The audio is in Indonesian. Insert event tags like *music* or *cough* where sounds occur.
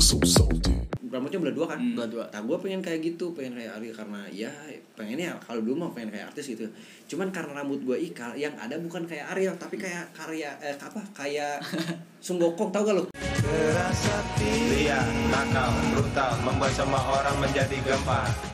so salty. rambutnya belah dua kan Hmm. Belah dua. nah gue pengen kayak gitu pengen kayak Ari karena ya pengennya kalau dulu mah pengen kayak artis gitu cuman karena rambut gue ikal yang ada bukan kayak Ariel tapi kayak karya eh apa kayak *laughs* Sunggokong tau gak lo Lia, nakal, brutal, membuat semua orang menjadi gempar